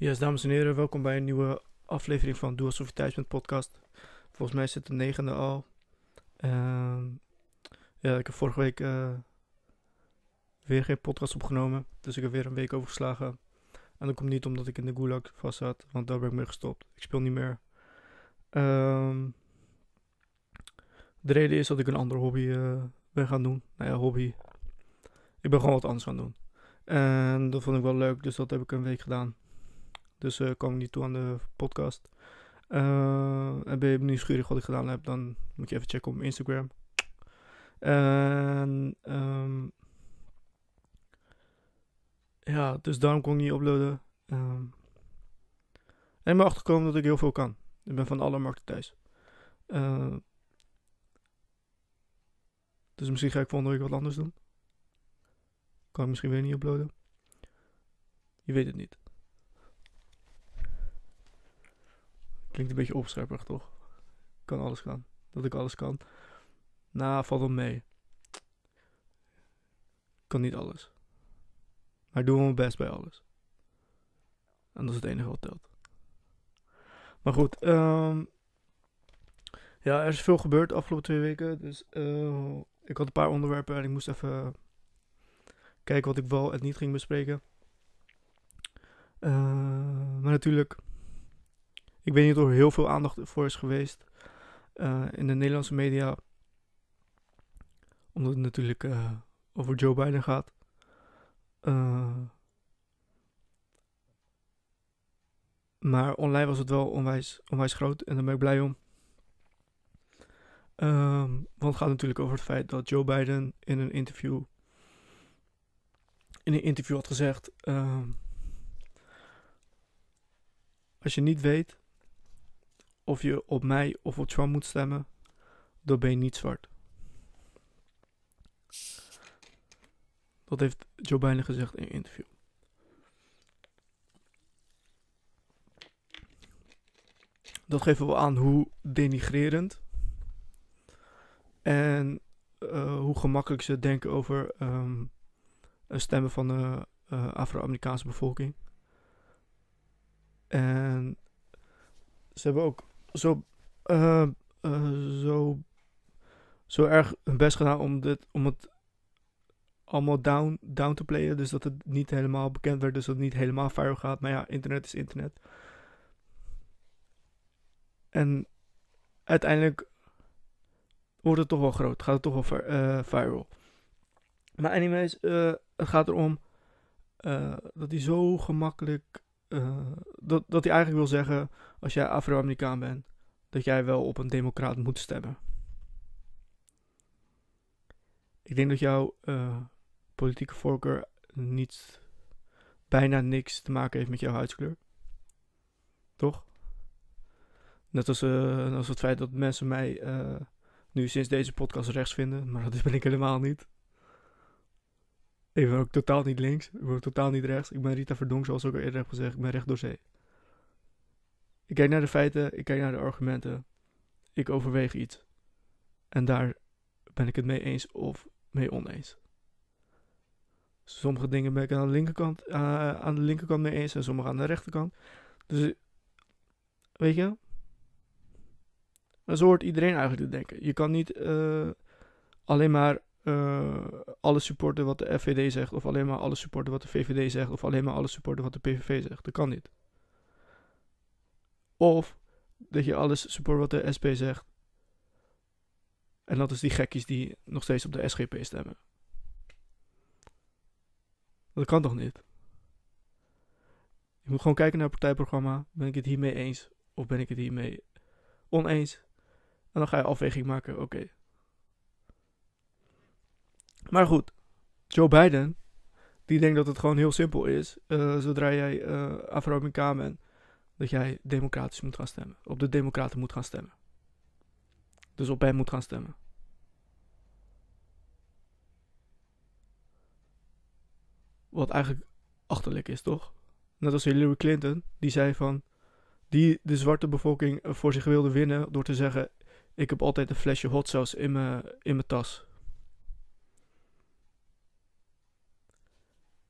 Yes, dames en heren, welkom bij een nieuwe aflevering van Doe Alsof thuis podcast. Volgens mij het de negende al. Ehm, ja, ik heb vorige week eh, weer geen podcast opgenomen, dus ik heb weer een week overgeslagen. En dat komt niet omdat ik in de gulag vast zat, want daar ben ik mee gestopt. Ik speel niet meer. Ehm, de reden is dat ik een andere hobby eh, ben gaan doen. Nou ja, hobby. Ik ben gewoon wat anders gaan doen. En dat vond ik wel leuk, dus dat heb ik een week gedaan. Dus uh, kwam ik niet toe aan de podcast. Uh, en ben je nieuwsgierig wat ik gedaan heb, dan moet je even checken op mijn Instagram. En um, ja, dus daarom kon ik niet uploaden. Um, en ik ben achtergekomen dat ik heel veel kan. Ik ben van alle markten thuis. Uh, dus misschien ga ik volgende week wat anders doen. Kan ik misschien weer niet uploaden. Je weet het niet. Klinkt een beetje opscherperig, toch? Kan alles kan. Dat ik alles kan. Nou, valt wel mee. Kan niet alles. Maar ik doe mijn best bij alles. En dat is het enige wat telt. Maar goed, um, ja, er is veel gebeurd de afgelopen twee weken. Dus uh, ik had een paar onderwerpen en ik moest even kijken wat ik wel en niet ging bespreken. Uh, maar natuurlijk, ik weet niet of er heel veel aandacht voor is geweest uh, in de Nederlandse media. Omdat het natuurlijk uh, over Joe Biden gaat. maar online was het wel onwijs, onwijs groot en daar ben ik blij om. Um, want het gaat natuurlijk over het feit dat Joe Biden in een interview in een interview had gezegd: um, Als je niet weet of je op mij of op Trump moet stemmen, dan ben je niet zwart. Dat heeft Joe Biden gezegd in een interview. Dat geeft wel aan hoe denigrerend en uh, hoe gemakkelijk ze denken over um, stemmen van de uh, Afro-Amerikaanse bevolking. En ze hebben ook zo, uh, zo, zo erg hun best gedaan om, dit, om het allemaal down, down te playen. Dus dat het niet helemaal bekend werd, dus dat het niet helemaal viral gaat. Maar ja, internet is internet. En uiteindelijk wordt het toch wel groot. Gaat het toch wel uh, viral. Maar anyways, het gaat erom uh, dat hij zo gemakkelijk... dat, dat hij eigenlijk wil zeggen, als jij Afro-Amerikaan bent, dat jij wel op een democraat moet stemmen. Ik denk dat jouw politieke voorkeur niet, bijna niks te maken heeft met jouw huidskleur. Toch? Net als, als het feit dat mensen mij nu sinds deze podcast rechts vinden, maar dat ben ik helemaal niet. Ik ben ook totaal niet links, ik ben ook totaal niet rechts. Ik ben Rita Verdonk, zoals ik al eerder heb gezegd, ik ben recht door zee. Ik kijk naar de feiten, ik kijk naar de argumenten, ik overweeg iets. En daar ben ik het mee eens of mee oneens. Sommige dingen ben ik aan de linkerkant, uh, aan de linkerkant mee eens en sommige aan de rechterkant. Dus, weet je, zo hoort iedereen eigenlijk te denken. Je kan niet uh, alleen maar uh, alles supporten wat de FVD zegt, of alleen maar alles supporten wat de VVD zegt, of alleen maar alles supporten wat de PVV zegt. Dat kan niet. Of dat je alles support wat de SP zegt. En dat is die gekkies die nog steeds op de SGP stemmen. Dat kan toch niet? Je moet gewoon kijken naar het partijprogramma. Ben ik het hiermee eens? Of ben ik het hiermee oneens? En dan ga je afweging maken, oké. Maar goed, Joe Biden, die denkt dat het gewoon heel simpel is. Uh, zodra jij uh, Afro-Amerikaan bent, dat jij democratisch moet gaan stemmen. Op de democraten moet gaan stemmen. Dus op hem moet gaan stemmen. Wat eigenlijk achterlijk is, toch? Net als Hillary Clinton, die zei van... Die de zwarte bevolking voor zich wilde winnen door te zeggen... Ik heb altijd een flesje hot sauce in mijn, in mijn tas.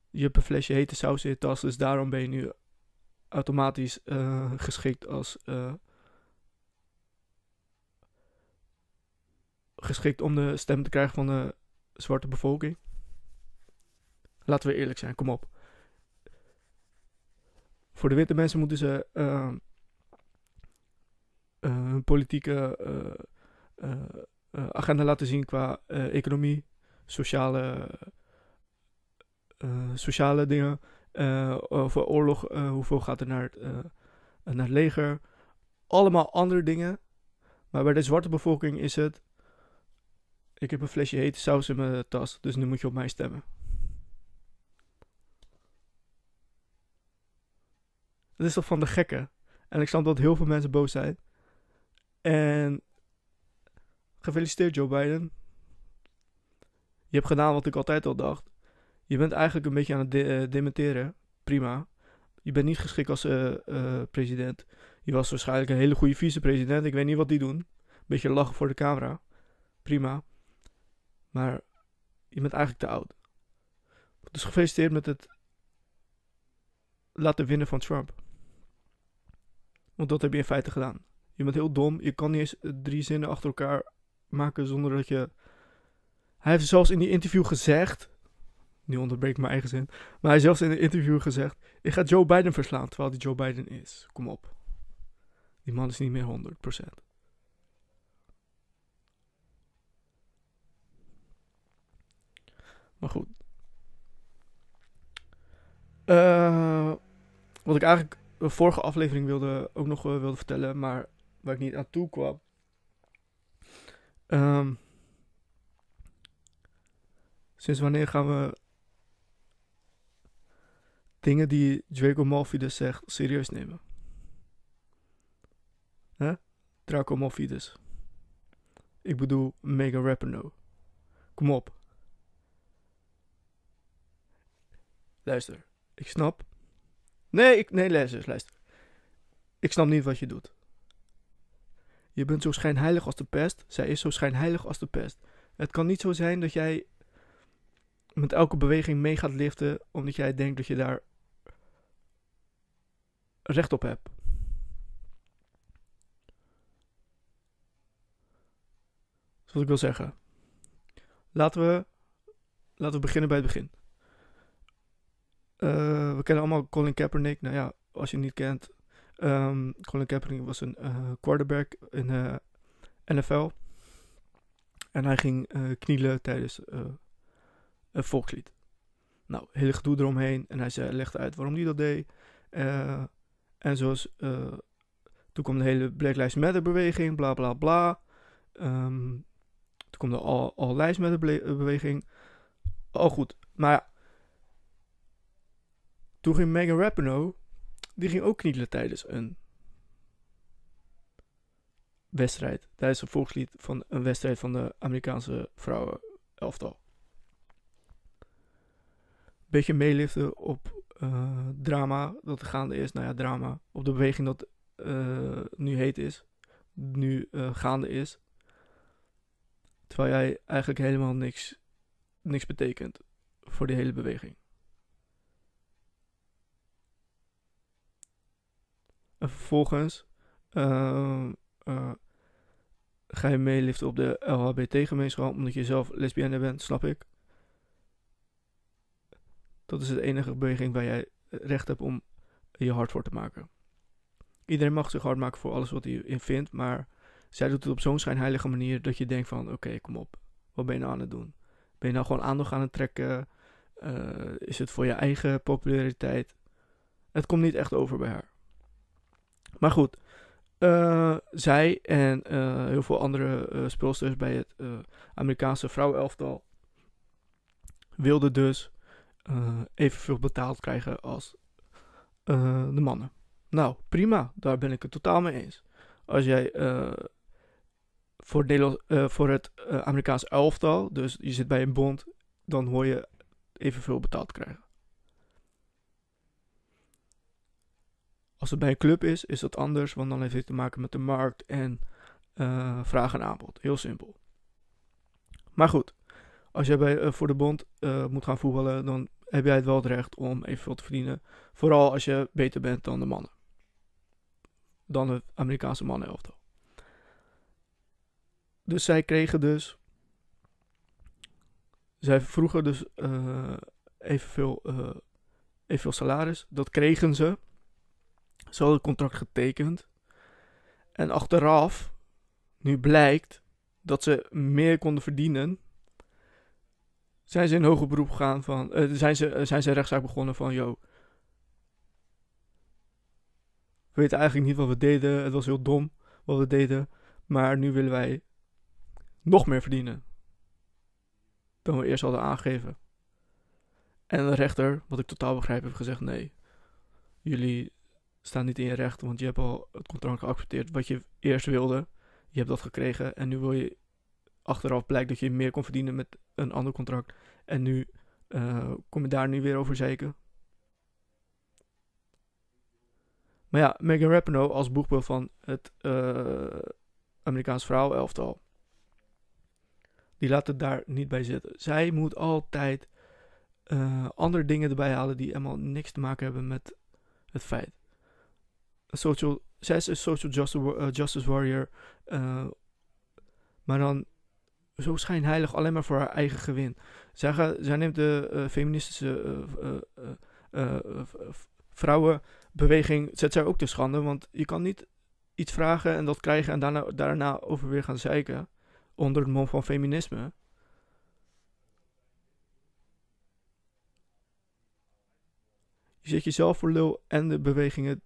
Je hebt een flesje hete saus in je tas, dus daarom ben je nu automatisch geschikt als geschikt om de stem te krijgen van de zwarte bevolking. Laten we eerlijk zijn, kom op. Voor de witte mensen moeten ze uh, hun politieke agenda laten zien qua economie, sociale, sociale dingen. Over oorlog, hoeveel gaat er naar het, naar het leger. Allemaal andere dingen. Maar bij de zwarte bevolking is het ik heb een flesje hete saus in mijn tas, dus nu moet je op mij stemmen. Dat is toch van de gekke. En ik snap dat heel veel mensen boos zijn. En gefeliciteerd Joe Biden. Je hebt gedaan wat ik altijd al dacht. Je bent eigenlijk een beetje aan het de uh, dementeren. Prima. Je bent niet geschikt als uh, uh, president. Je was waarschijnlijk een hele goede vicepresident. Ik weet niet wat die doen. Beetje lachen voor de camera. Prima. Maar je bent eigenlijk te oud. Dus gefeliciteerd met het laten winnen van Trump. Want dat heb je in feite gedaan. Je bent heel dom. Je kan niet eens drie zinnen achter elkaar maken zonder dat je. Hij heeft zelfs in die interview gezegd. Nu onderbreek mijn eigen zin. Maar hij heeft zelfs in een interview gezegd: Ik ga Joe Biden verslaan. Terwijl hij Joe Biden is. Kom op. Die man is niet meer 100%. Maar goed. Uh, wat ik eigenlijk de vorige aflevering wilde, ook nog uh, wilde vertellen, maar waar ik niet aan toe kwam. Um, sinds wanneer gaan we dingen die Draco Malfides zegt serieus nemen? Hè? Draco Malfides. Ik bedoel Mega Rapino. Kom op. Luister, ik snap. Nee, ik, nee, luister, luister. Ik snap niet wat je doet. Je bent zo schijnheilig als de pest. Zij is zo schijnheilig als de pest. Het kan niet zo zijn dat jij met elke beweging mee gaat liften, omdat jij denkt dat je daar recht op hebt. Dat wat ik wil zeggen. Laten we, laten we beginnen bij het begin. Uh, we kennen allemaal Colin Kaepernick. Nou ja, als je hem niet kent. Um, Colin Kaepernick was een uh, quarterback in de NFL. En hij ging knielen tijdens een volkslied. Nou, hele gedoe eromheen. En hij zei, legde uit waarom hij dat deed. En zoals... toen kwam de hele Black Lives Matter beweging. Bla bla bla. Um, toen kwam de All, Lives Matter beweging. Al goed. Maar toen ging Megan Rapinoe, die ging ook knielen tijdens een wedstrijd. Tijdens een volkslied van een wedstrijd van de Amerikaanse vrouwen elftal. Beetje meeliften op uh, drama dat gaande is. Nou ja, drama. Op de beweging dat uh, nu heet is. Nu uh, gaande is. Terwijl jij eigenlijk helemaal niks, niks betekent voor die hele beweging. En vervolgens ga je meeliften op de LHBT-gemeenschap omdat je zelf lesbienne bent, snap ik. Dat is de enige beweging waar jij recht hebt om je hard voor te maken. Iedereen mag zich hard maken voor alles wat hij in vindt, maar zij doet het op zo'n schijnheilige manier dat je denkt van, oké, kom op, wat ben je nou aan het doen? Ben je nou gewoon aandacht aan het trekken? Uh, is het voor je eigen populariteit? Het komt niet echt over bij haar. Maar goed, uh, zij en uh, heel veel andere speelsters bij het Amerikaanse vrouwenelftal wilden dus evenveel betaald krijgen als de mannen. Nou, prima, daar ben ik het totaal mee eens. Als jij voor, Nederland, voor het Amerikaanse elftal, dus je zit bij een bond, dan hoor je evenveel betaald krijgen. Als het bij een club is, is dat anders, want dan heeft het te maken met de markt en uh, vraag en aanbod. Heel simpel. Maar goed, als jij uh, voor de bond uh, moet gaan voetballen, dan heb jij het wel het recht om evenveel te verdienen. Vooral als je beter bent dan de mannen. Dan het Amerikaanse mannenelftal. Dus zij kregen dus. Zij vroegen dus uh, evenveel, evenveel salaris. Dat kregen ze. Ze hadden het contract getekend. En achteraf, nu blijkt dat ze meer konden verdienen. Zijn ze in hoger beroep gegaan van. Uh, zijn, ze, zijn ze rechtszaak begonnen van. Yo, we weten eigenlijk niet wat we deden. Het was heel dom wat we deden. Maar nu willen wij nog meer verdienen. Dan we eerst hadden aangegeven. En de rechter, wat ik totaal begrijp, heeft gezegd: nee. Jullie staan niet in je recht, want je hebt al het contract geaccepteerd wat je eerst wilde. Je hebt dat gekregen en nu wil je achteraf blijkt dat je meer kon verdienen met een ander contract. En nu uh, kom je daar nu weer over zeiken. Maar ja, Megan Rapinoe als boegbeeld van het uh, Amerikaans vrouwenelftal. Die laat het daar niet bij zitten. Zij moet altijd uh, andere dingen erbij halen die helemaal niks te maken hebben met het feit. Social, zij is een social justice, justice warrior. maar dan zo schijnheilig alleen maar voor haar eigen gewin. Zij, zij neemt de feministische vrouwenbeweging zet zij ook te schande. Want je kan niet iets vragen en dat krijgen en daarna, daarna over weer gaan zeiken. Onder het mom van feminisme. Je zet jezelf voor lul en de bewegingen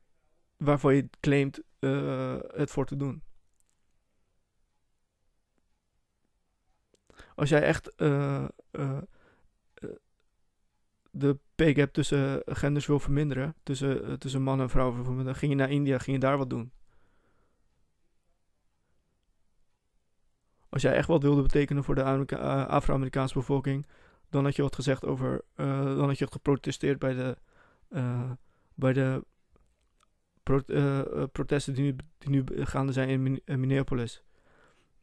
waarvan je claimt uh, het voor te doen. Als jij echt uh, uh, de pay gap tussen genders wil verminderen, tussen, tussen man en vrouw verminderen, ging je naar India, ging je daar wat doen. Als jij echt wat wilde betekenen voor de Afro-Amerikaanse bevolking, dan had je wat gezegd over, dan had je geprotesteerd bij de, bij de pro protesten die nu, die nu gaande zijn in Minneapolis.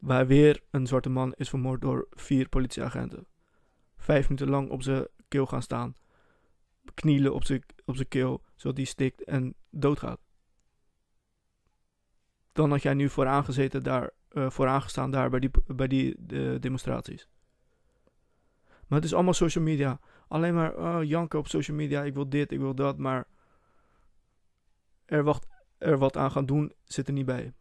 Waar weer een zwarte man is vermoord door vier politieagenten. Vijf minuten lang op zijn keel gaan staan knielen op zijn op keel, zodat hij stikt en doodgaat. Dan had jij nu vooraan gezeten daar, uh, vooraan gestaan daar bij die, bij die demonstraties. Maar het is allemaal social media. Alleen maar uh, janken op social media. Ik wil dit, ik wil dat. Maar er wat, er wat aan gaan doen zit er niet bij.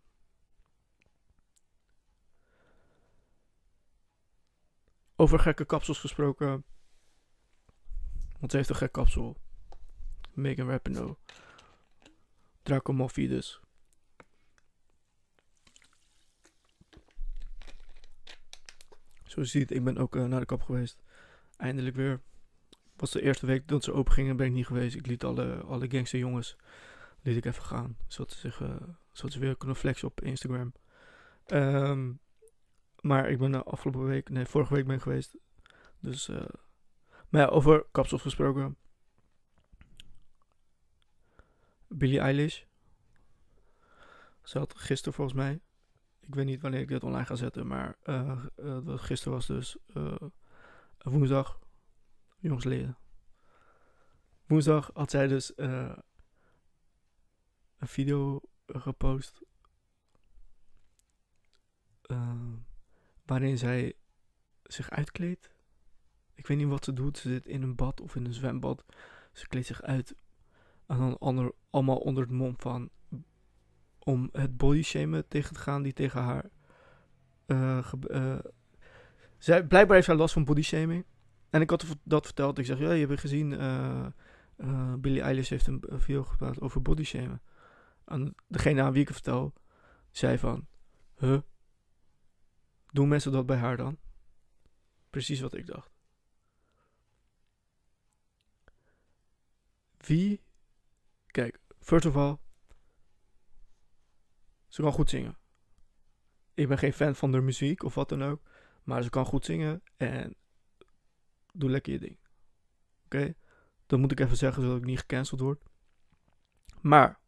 Over gekke kapsels gesproken. Want ze heeft een gek kapsel. Megan Rapinoe. Draco Malfoy dus. Zo ziet, ik ben ook uh, naar de kap geweest. Eindelijk weer. Was de eerste week dat ze open gingen, ben ik niet geweest. Ik liet alle, alle gangster jongens liet ik even gaan. Zodat ze, zich, uh, zodat ze weer kunnen flexen op Instagram. Um, maar ik ben de afgelopen week, nee, vorige week ben ik geweest. Dus uh, maar over kapsels gesproken. Billie Eilish. Ze had gisteren volgens mij. Ik weet niet wanneer ik dit online ga zetten, maar uh, gisteren was dus woensdag. Jongsleden. Woensdag had zij dus een video gepost. Waarin zij zich uitkleedt ik weet niet wat ze doet. Ze zit in een bad of in een zwembad. Ze kleedt zich uit. En dan ander, allemaal onder het mom van. Om het body shamen tegen te gaan die tegen haar. Uh, uh, zij, blijkbaar heeft zij last van body shaming. En ik had dat verteld. Ik zeg, ja, je hebt gezien. Uh, Billie Eilish heeft een video gepraat over body shamen. En degene aan wie ik het vertel, zei van. Huh? Doen mensen dat bij haar dan? Precies wat ik dacht. Wie? Kijk, first of all. Ze kan goed zingen. Ik ben geen fan van de muziek of wat dan ook. Maar ze kan goed zingen en doe lekker je ding. Oké? Okay? Dat moet ik even zeggen zodat ik niet gecanceld word. Maar.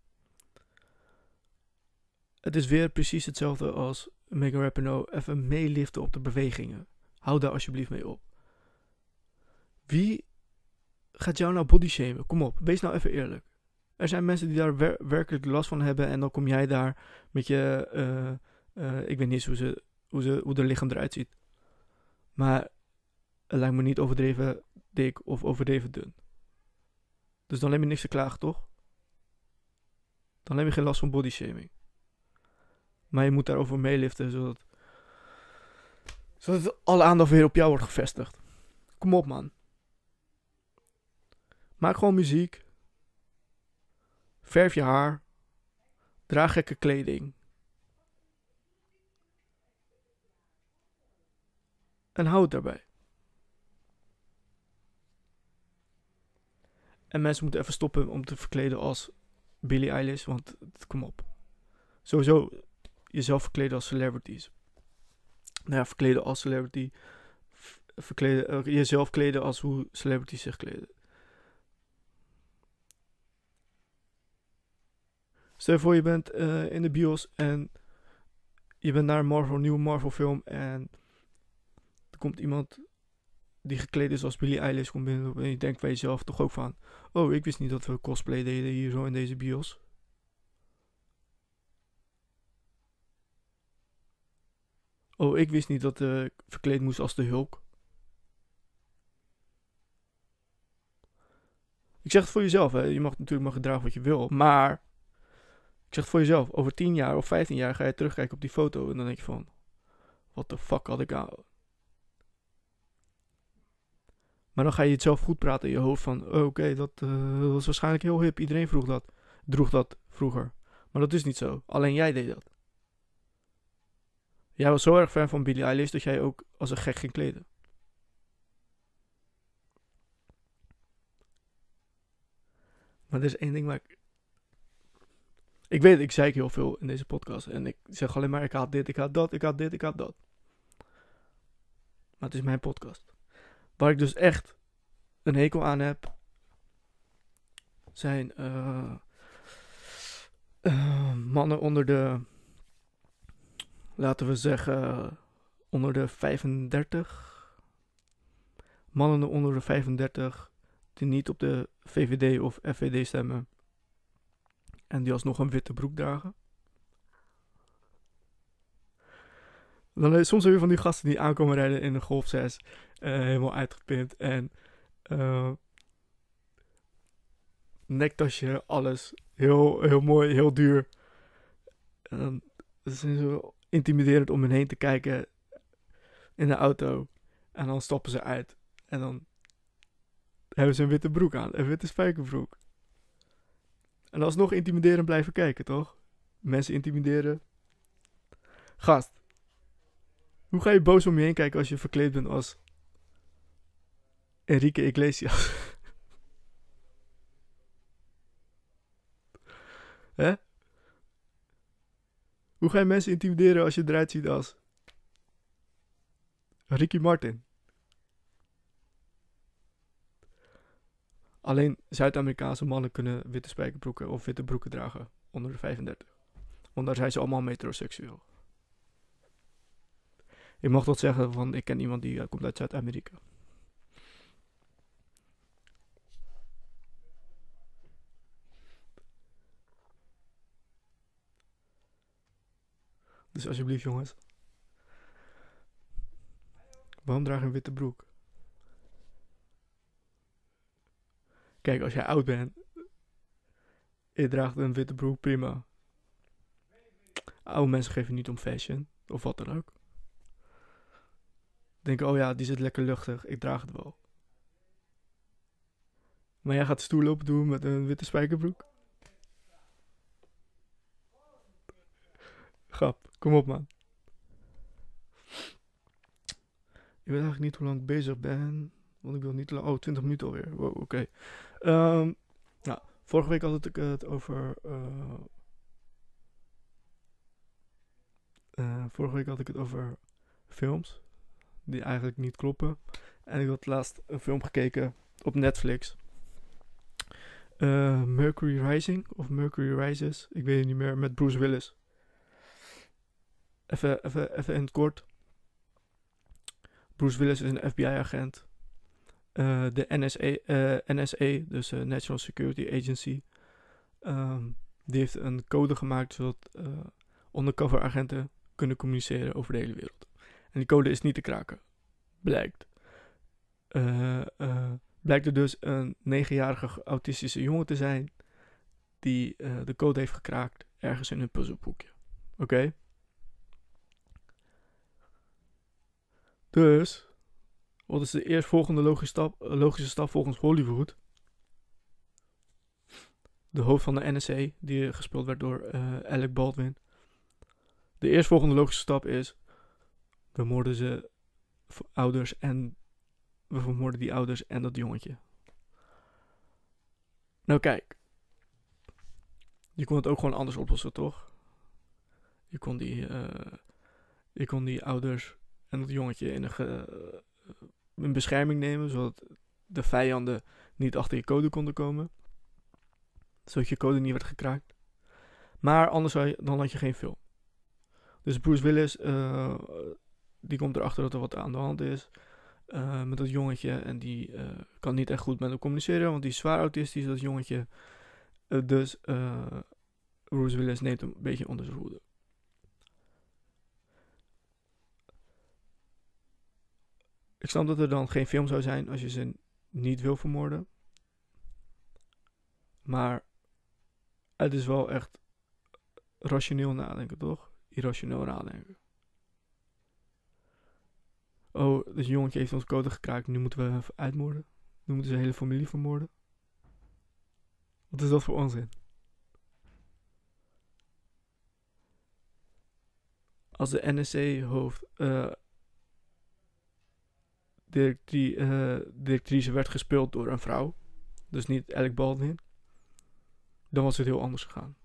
Het is weer precies hetzelfde als Megan Rapinoe. Even meeliften op de bewegingen. Hou daar alsjeblieft mee op. Wie gaat jou nou body shamen? Kom op, wees nou even eerlijk. Er zijn mensen die daar wer- werkelijk last van hebben en dan kom jij daar met je, eh, eh, ik weet niet hoe, ze, hoe, ze, hoe de lichaam eruit ziet. Maar het lijkt me niet overdreven dik of overdreven dun. Dus dan heb je niks te klagen, toch? Dan heb je geen last van body shaming. Maar je moet daarover meeliften, zodat, zodat alle aandacht weer op jou wordt gevestigd. Kom op, man. Maak gewoon muziek. Verf je haar. Draag gekke kleding. En houd daarbij. En mensen moeten even stoppen om te verkleden als Billie Eilish, want het- kom op. Sowieso jezelf verkleden als celebrities. Nou ja, verkleden als celebrity. Verkleden, eh, jezelf kleden als hoe celebrities zich kleden. Stel je voor je bent eh, in de bios en je bent naar een Marvel, nieuwe Marvel film en er komt iemand die gekleed is als Billie Eilish komt binnen en je denkt bij jezelf toch ook van oh ik wist niet dat we cosplay deden hier zo in deze bios. Oh, ik wist niet dat ik verkleed moest als de Hulk. Ik zeg het voor jezelf, hè. Je mag natuurlijk maar gedragen wat je wil. Maar, ik zeg het voor jezelf. Over 10 jaar of 15 jaar ga je terugkijken op die foto. En dan denk je van, wat de fuck had ik aan. Maar dan ga je het zelf goed praten in je hoofd van, oh, oké, dat eh, was waarschijnlijk heel hip. Iedereen vroeg dat, droeg dat vroeger. Maar dat is niet zo. Alleen jij deed dat. Jij was zo erg fan van Billie Eilish dat jij ook als een gek ging kleden. Maar er is één ding waar ik... Ik weet, ik zei heel veel in deze podcast. En ik zeg alleen maar, ik haat dit, ik haat dat, ik haat dit, ik haat dat. Maar het is mijn podcast. Waar ik dus echt een hekel aan heb... Zijn... eh, eh, mannen onder de... Laten we zeggen... Onder de 35. Mannen onder de 35 die niet op de VVD of FVD stemmen. En die alsnog een witte broek dragen. Dan, eh, soms heb je van die gasten die aankomen rijden in een Golf 6. eh, helemaal uitgepint. En eh, nektasje, alles. Heel, heel mooi, heel duur. En dan is zo intimiderend om hen heen te kijken in de auto. En dan stappen ze uit. En dan hebben ze een witte broek aan. Een witte spijkerbroek. En alsnog intimiderend blijven kijken, toch? Mensen intimideren. Gast. Hoe ga je boos om je heen kijken als je verkleed bent als Enrique Iglesias? Hè? Hoe ga je mensen intimideren als je eruit ziet als Ricky Martin? Alleen Zuid-Amerikaanse mannen kunnen witte spijkerbroeken of witte broeken dragen onder de 35. Want zijn ze allemaal metroseksueel. Ik mag tot zeggen van ik ken iemand die eh, komt uit Zuid-Amerika. Dus alsjeblieft jongens. Waarom draag je een witte broek? Kijk, als jij oud bent. Je draagt een witte broek, prima. Oude mensen geven niet om fashion. Of wat dan ook. Denken, oh ja, die zit lekker luchtig. Ik draag het wel. Maar jij gaat stoel lopen doen met een witte spijkerbroek? Grap, kom op man. Ik weet eigenlijk niet hoe lang ik bezig ben. Want ik wil niet te lang. Oh, 20 minuten alweer. Wow, oké. Ehm, nou, vorige week had ik het over. eh, eh, vorige week had ik het over films. Die eigenlijk niet kloppen. En ik had laatst een film gekeken op Netflix. Eh, Mercury Rising of Mercury Rises. Ik weet het niet meer. Met Bruce Willis. Even, in het kort. Bruce Willis is een FBI-agent. eh, de NSA, eh, NSA, dus uh, National Security Agency, ehm, die heeft een code gemaakt zodat undercover agenten kunnen communiceren over de hele wereld. En die code is niet te kraken, blijkt. blijkt er dus een negenjarige autistische jongen te zijn die de code heeft gekraakt ergens in een puzzelboekje. Oké? Dus, wat is de eerstvolgende logische stap, eh, logische stap volgens Hollywood? De hoofd van de NSA, die gespeeld werd door uh, Alec Baldwin. De eerstvolgende logische stap is: we moorden ze ouders en we vermoorden die ouders en dat jongetje. Nou kijk, je kon het ook gewoon anders oplossen, toch? Je kon die, uh, je kon die ouders en dat jongetje in een, in bescherming nemen, zodat de vijanden niet achter je code konden komen. Zodat je code niet werd gekraakt. Maar anders je, dan had je geen film. Dus Bruce Willis, uh, die komt erachter dat er wat aan de hand is. Uh, met dat jongetje. En die kan niet echt goed met hem communiceren. Want die is zwaar autistisch, dat jongetje. dus Bruce Willis neemt hem een beetje onder zijn hoede. Ik snap dat er dan geen film zou zijn als je ze niet wil vermoorden. Maar het is wel echt rationeel nadenken, toch? Irrationeel nadenken. Oh, dat jongetje heeft ons code gekraakt. Nu moeten we hem uitmoorden. Nu moeten ze hele familie vermoorden. Wat is dat voor onzin? Als de NSC-hoofd uh, directri uh, directrice werd gespeeld door een vrouw, dus niet Alec Baldwin, dan was het heel anders gegaan.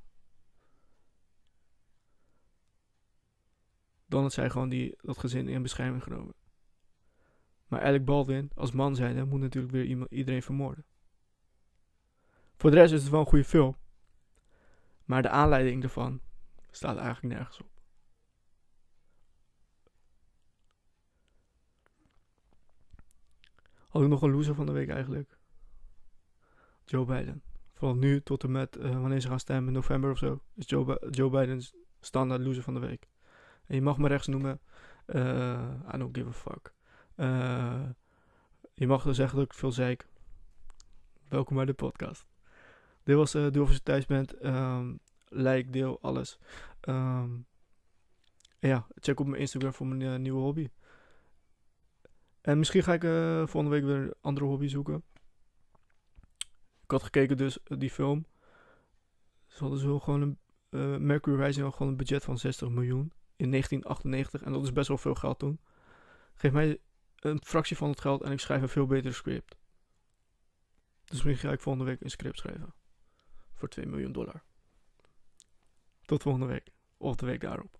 Dan had zij gewoon die, dat gezin in bescherming genomen. Maar Alec Baldwin, als man zijnde, moet natuurlijk weer iedereen vermoorden. Voor de rest is het wel een goede film. Maar de aanleiding ervan staat eigenlijk nergens op. Had ik nog een loser van de week eigenlijk. Joe Biden. Van nu tot en met uh, wanneer ze gaan stemmen, in november of zo, is Joe, Joe Biden standaard loser van de week. En je mag me rechts noemen. Uh, I don't give a fuck. Uh, je mag dus zeggen dat ik veel zeik. Welkom bij de podcast. Dit was uh, Doe thuis. Um, like, deel, alles. Um, ja, check op mijn Instagram voor mijn nieuwe hobby. En misschien ga ik uh, volgende week weer een andere hobby zoeken. Ik had gekeken dus uh, die film. Ze hadden zo gewoon een... Uh, Mercury Rising had gewoon een budget van 60 miljoen. In 1998. En dat is best wel veel geld toen. Geef mij een fractie van het geld en ik schrijf een veel betere script. Dus misschien ga ik volgende week een script schrijven. Voor 2 miljoen dollar. Tot volgende week. Of de week daarop.